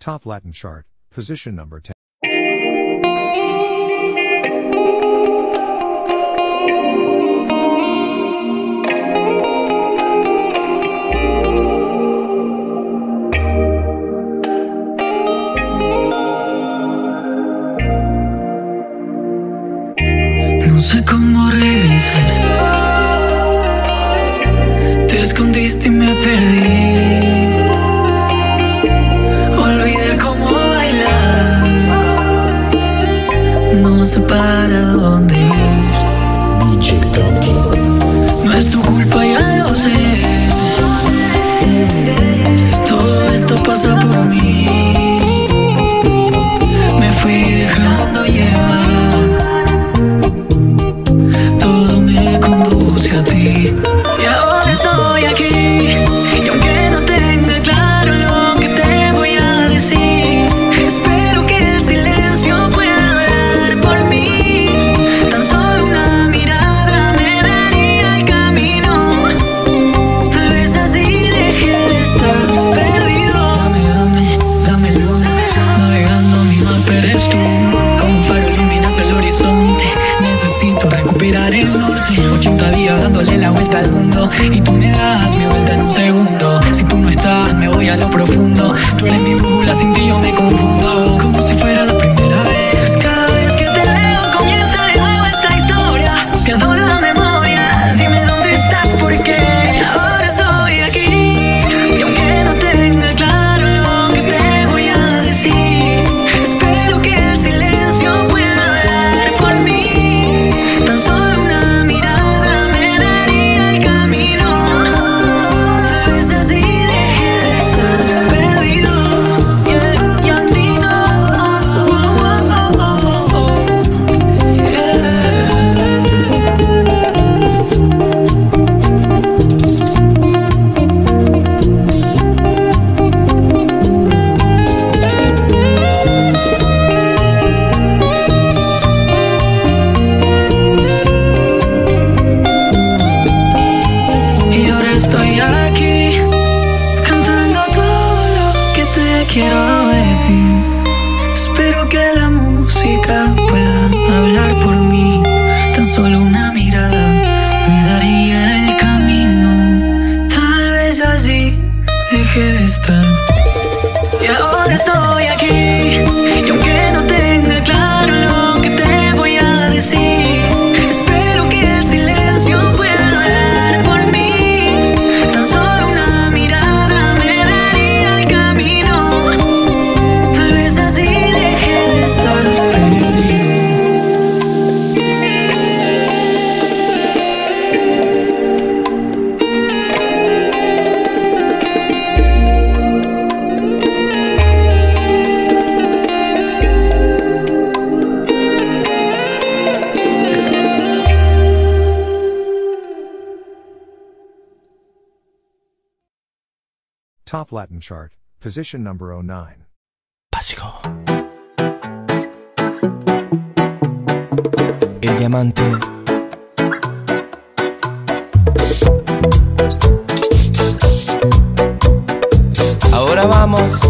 Top Latin chart, position number 10. Top Latin chart, position number 09. Básico. El diamante. Ahora vamos.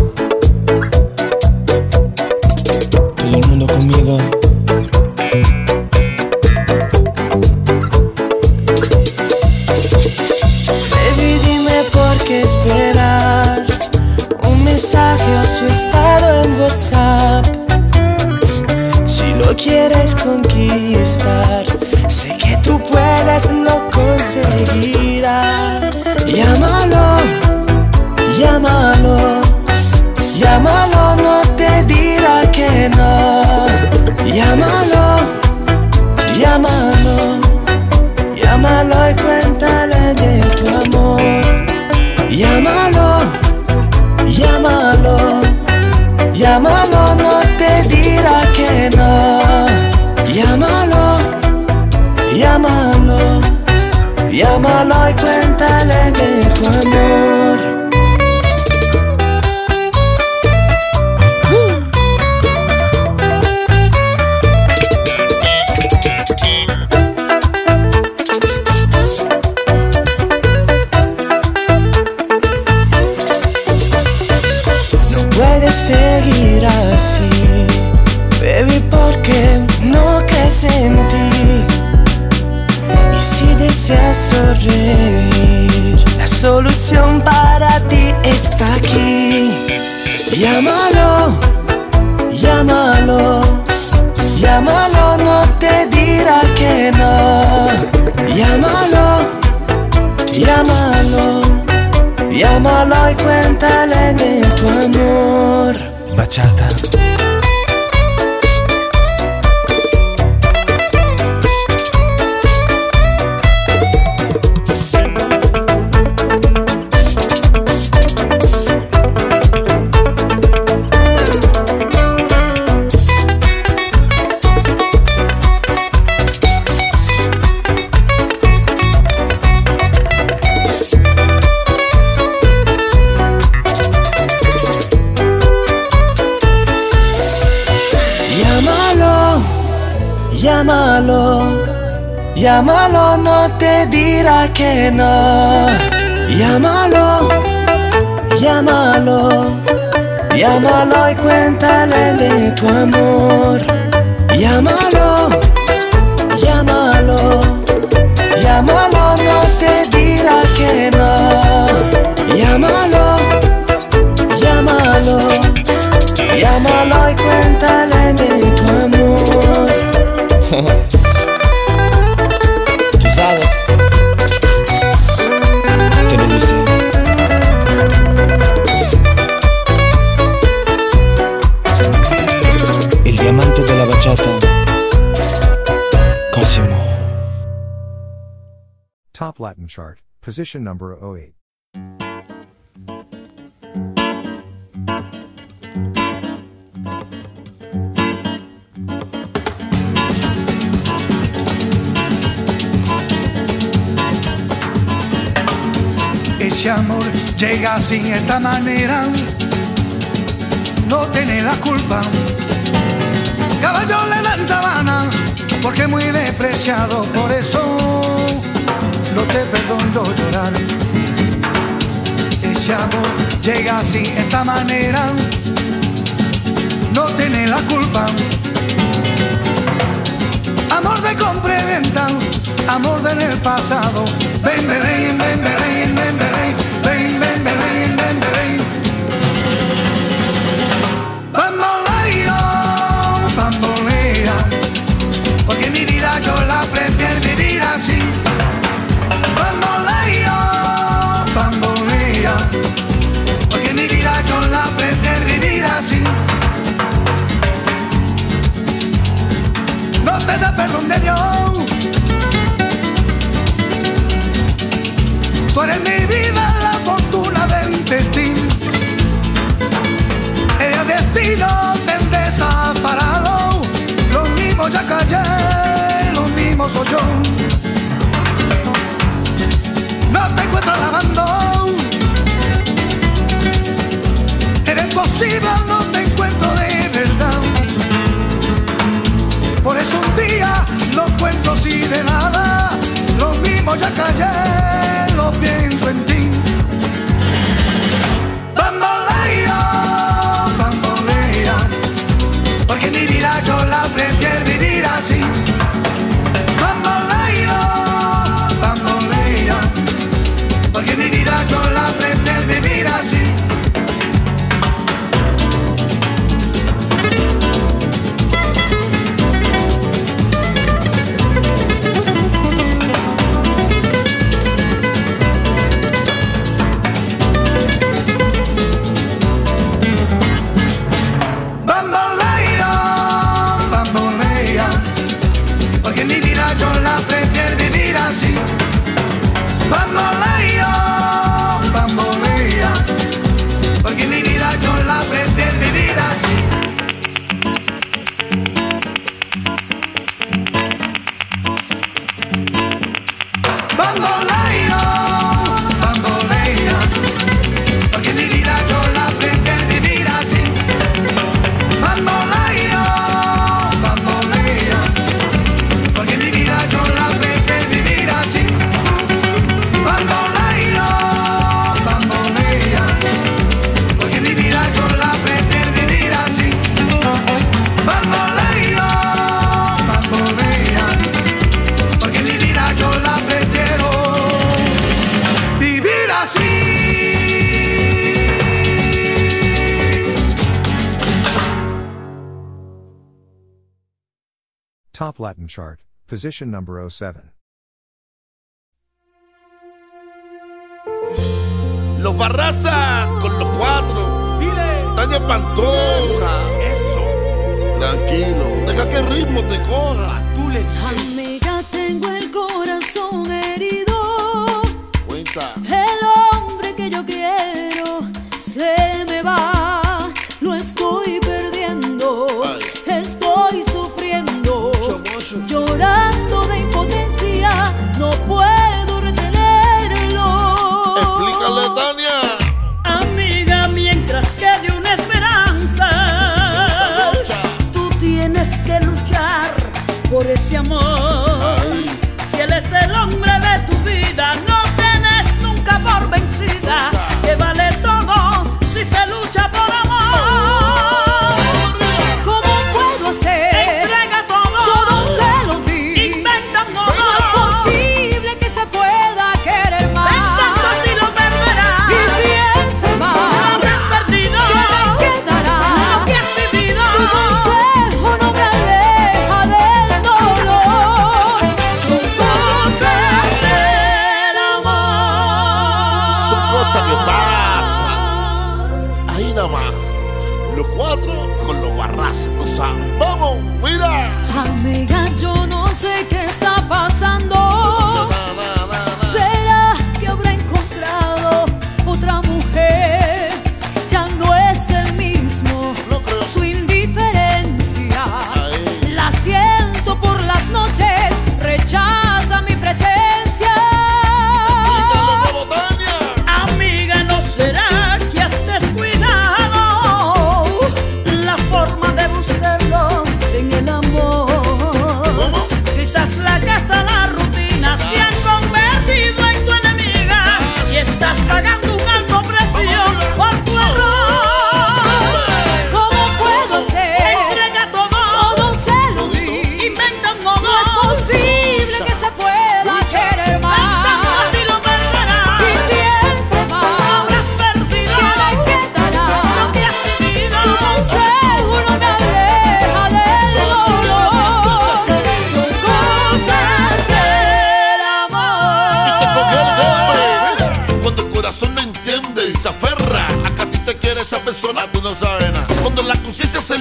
cannot El diamante de la bachata. Cosimo. Top Latin chart, position number 08. Ese amor llega así, esta manera, no tiene la culpa caballo le dan sabana, porque muy despreciado, por eso no te perdono llorar. Ese amor llega así, esta manera, no tiene la culpa. Amor de compra y venta, amor del pasado, ven, ven, ven, ven. ven. De Dios. Tú eres mi vida, la fortuna del destino. El destino te desaparado. Lo mismo ya callé, lo mismo soy yo. Cuento así de nada. Lo mismo ya callé, lo pienso en ti. Top Latin chart, position number 07. Los Barraza con los cuatro. Dile. Tania Pantosa. Eso. Tranquilo. Deja que el ritmo te corra. Tú le. Amiga, tengo el corazón herido. Cuenta.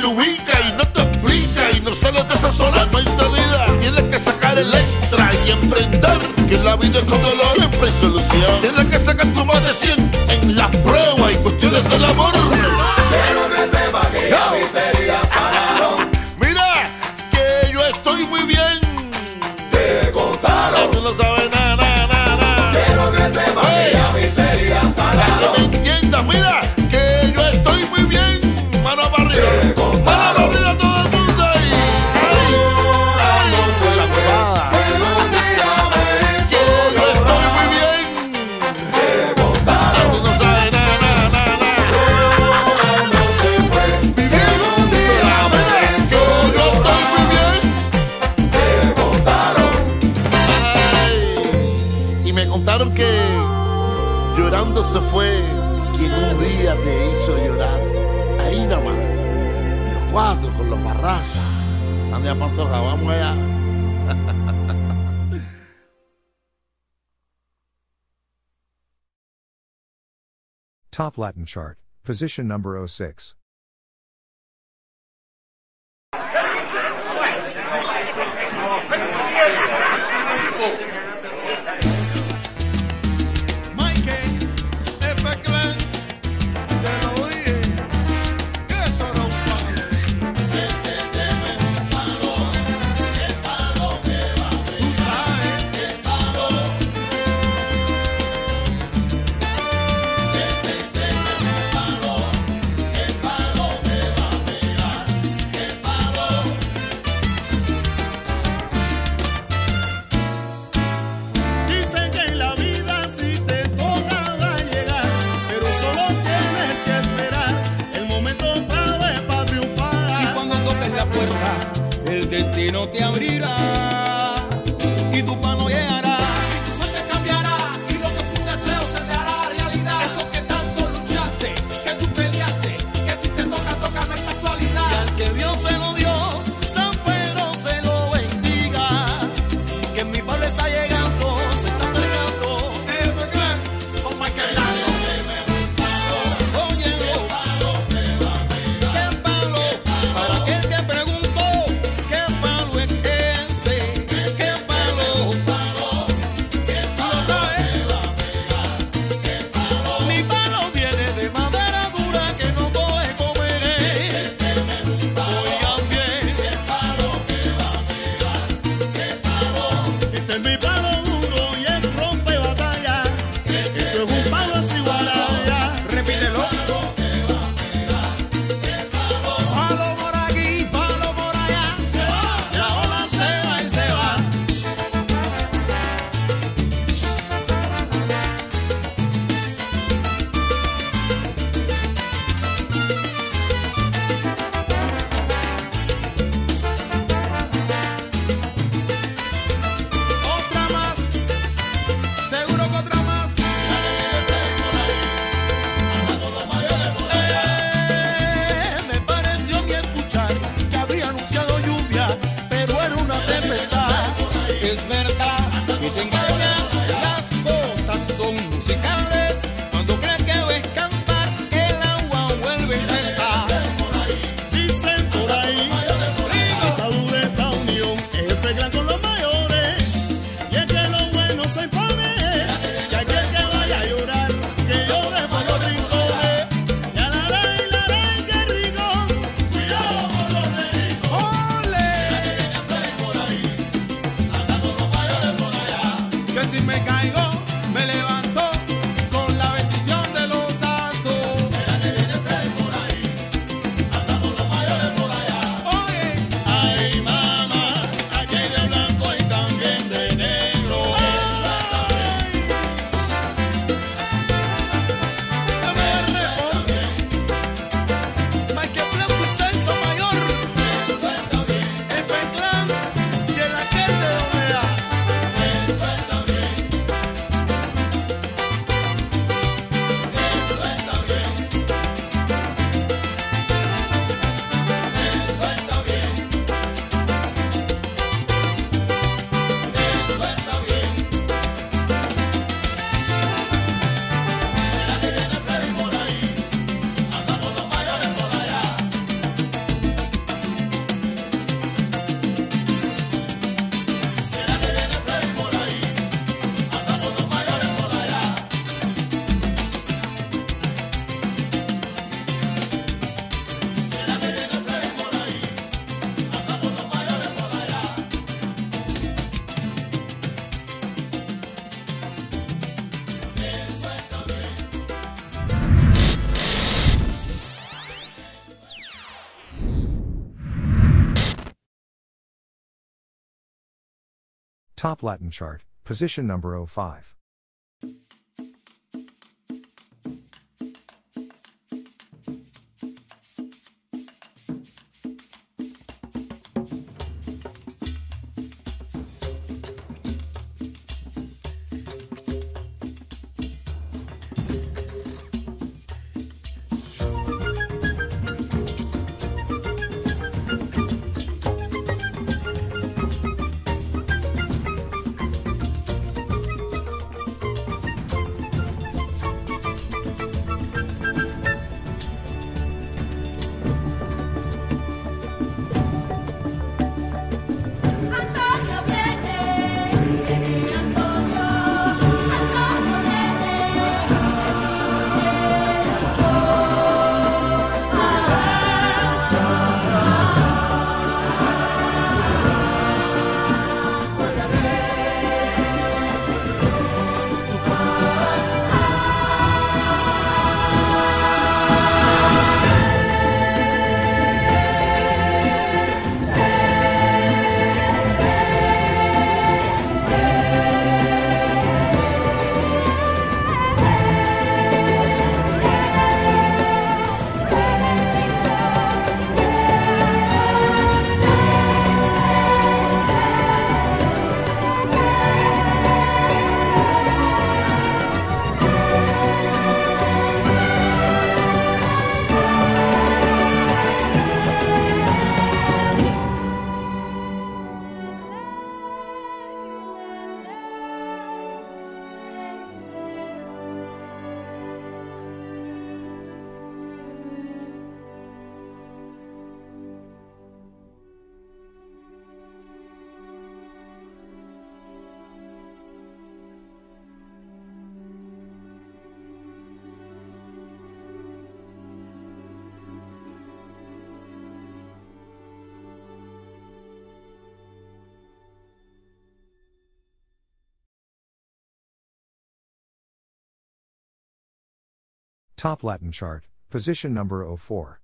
ubica y no te explica y no sales de esa sola no hay salida. Tienes que sacar el extra y emprender que la vida es con dolor siempre hay solución. Tienes que sacar tu más de 100 en las pruebas y cuestiones del amor Top Latin chart, position number 06. Top Latin chart, position number 05. Top Latin chart, position number 04.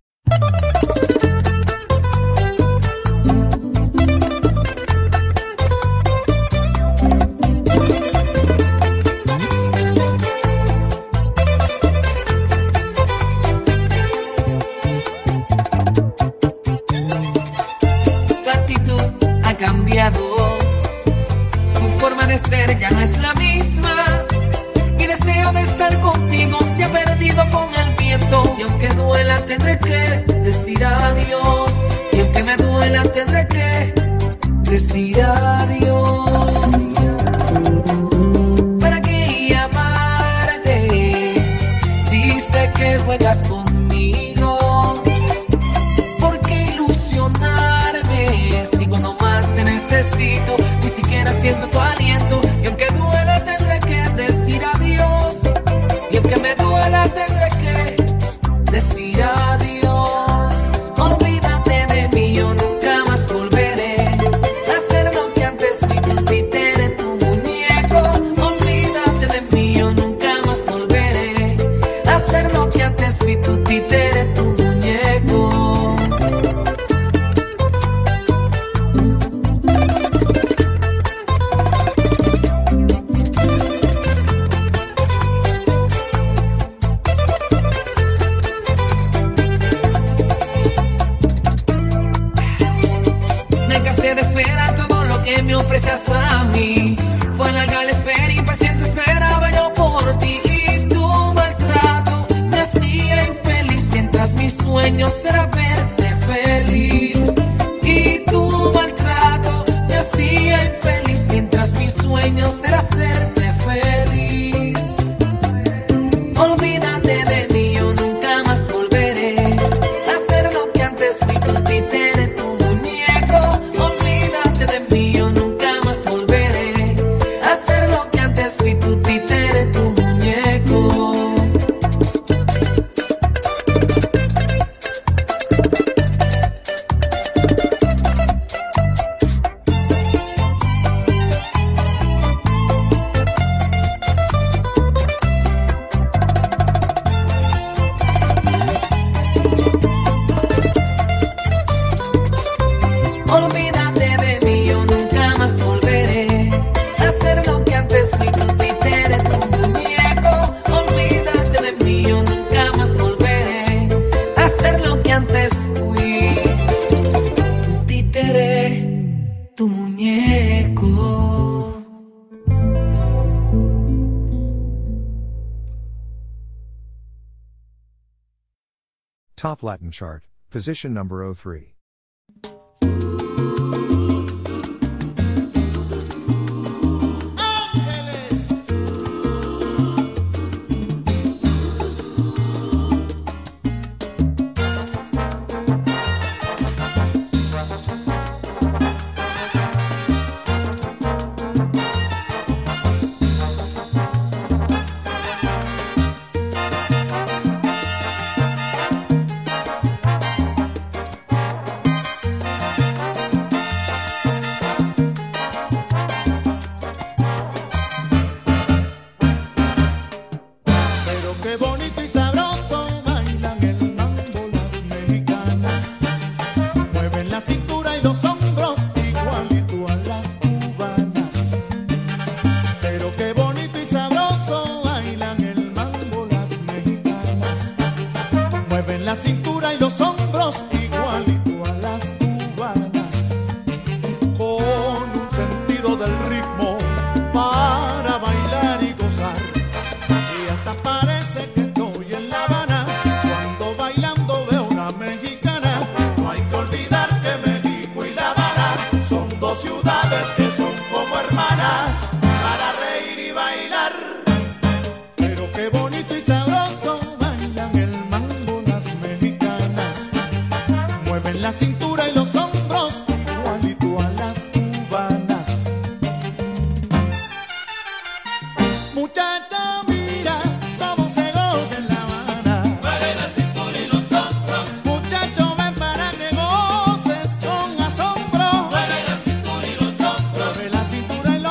tu forma de ser ya no es la misma. Mi deseo de estar contigo se ha perdido con el viento. Y aunque duela, tendré que decir adiós. Y aunque me duela, tendré que decir adiós. ¿Para qué amarte si sé que juegas conmigo? ¿Por qué ilusionarme si cuando más te necesito ni siquiera siento tu aliento? just Top Latin chart, position number 03.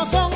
razão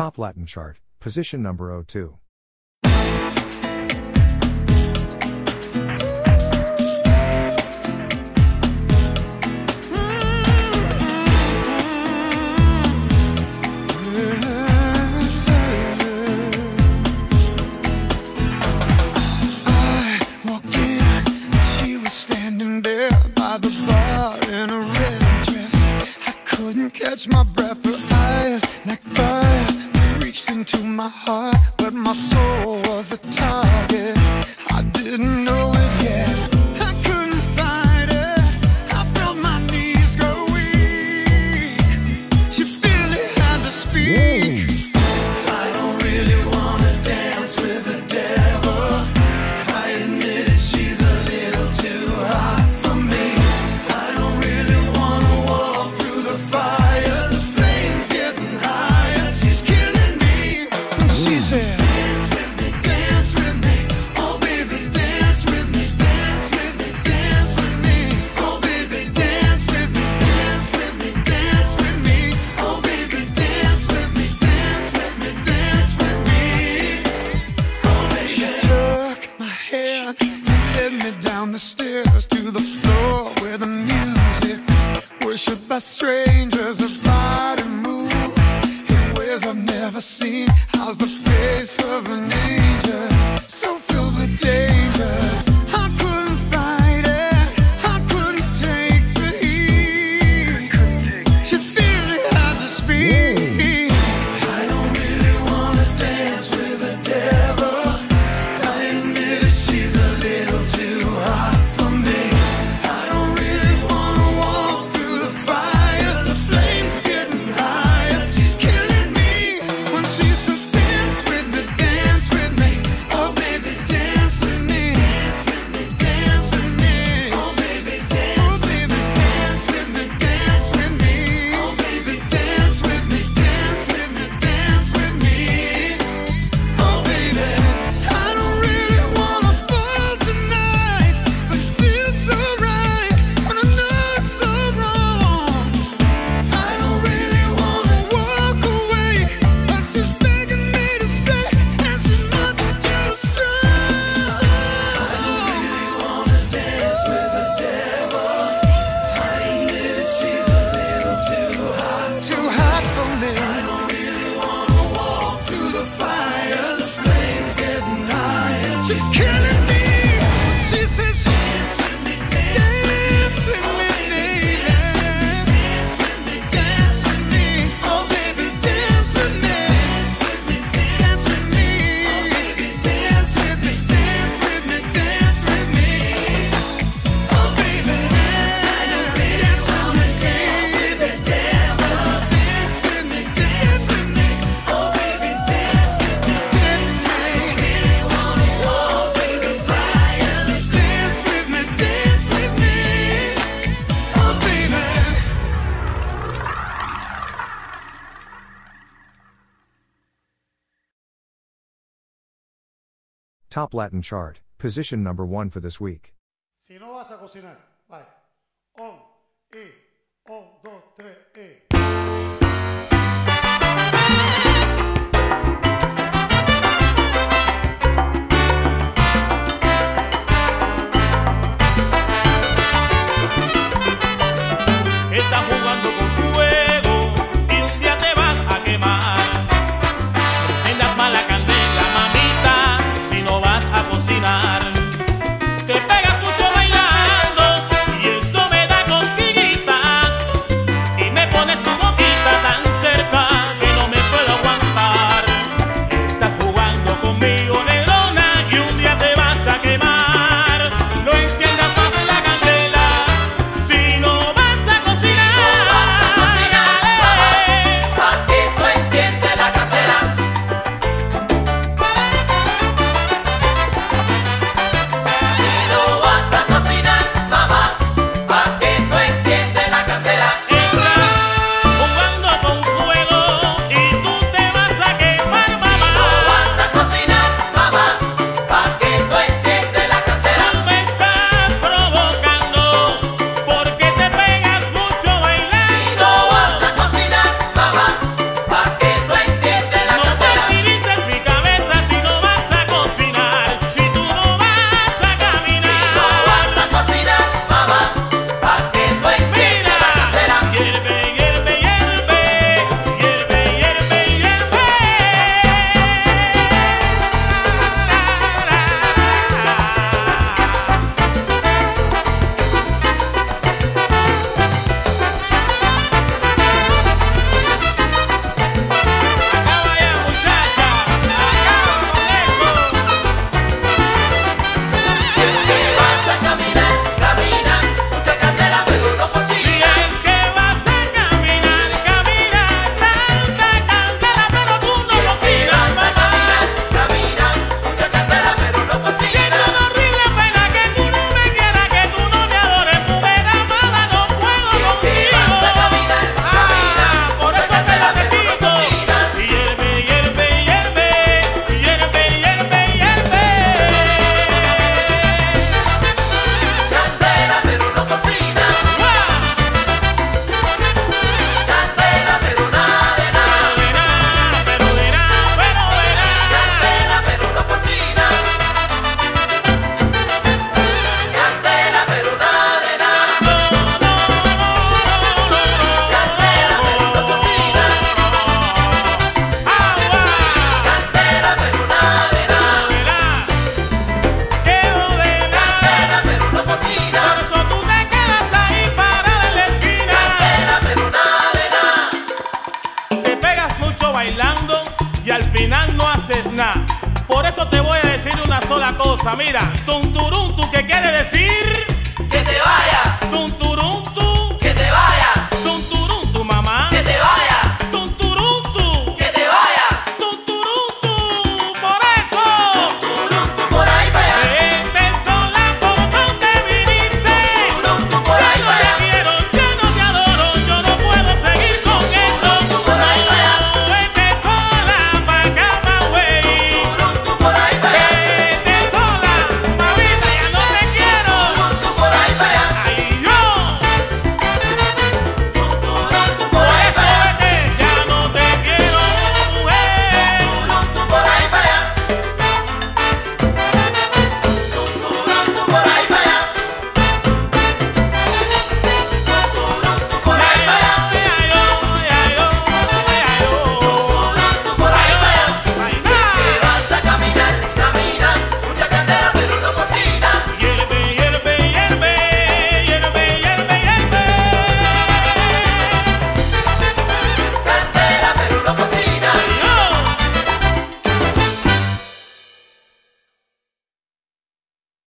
Top Latin chart, position number 02. down the stairs to the floor where the music is worshipped by strangers. His body moves, in ways I've never seen. How's the face of an angel? Top Latin chart, position number one for this week. Si no vas a cocinar, vaya. On, y, on, dos, tres, y.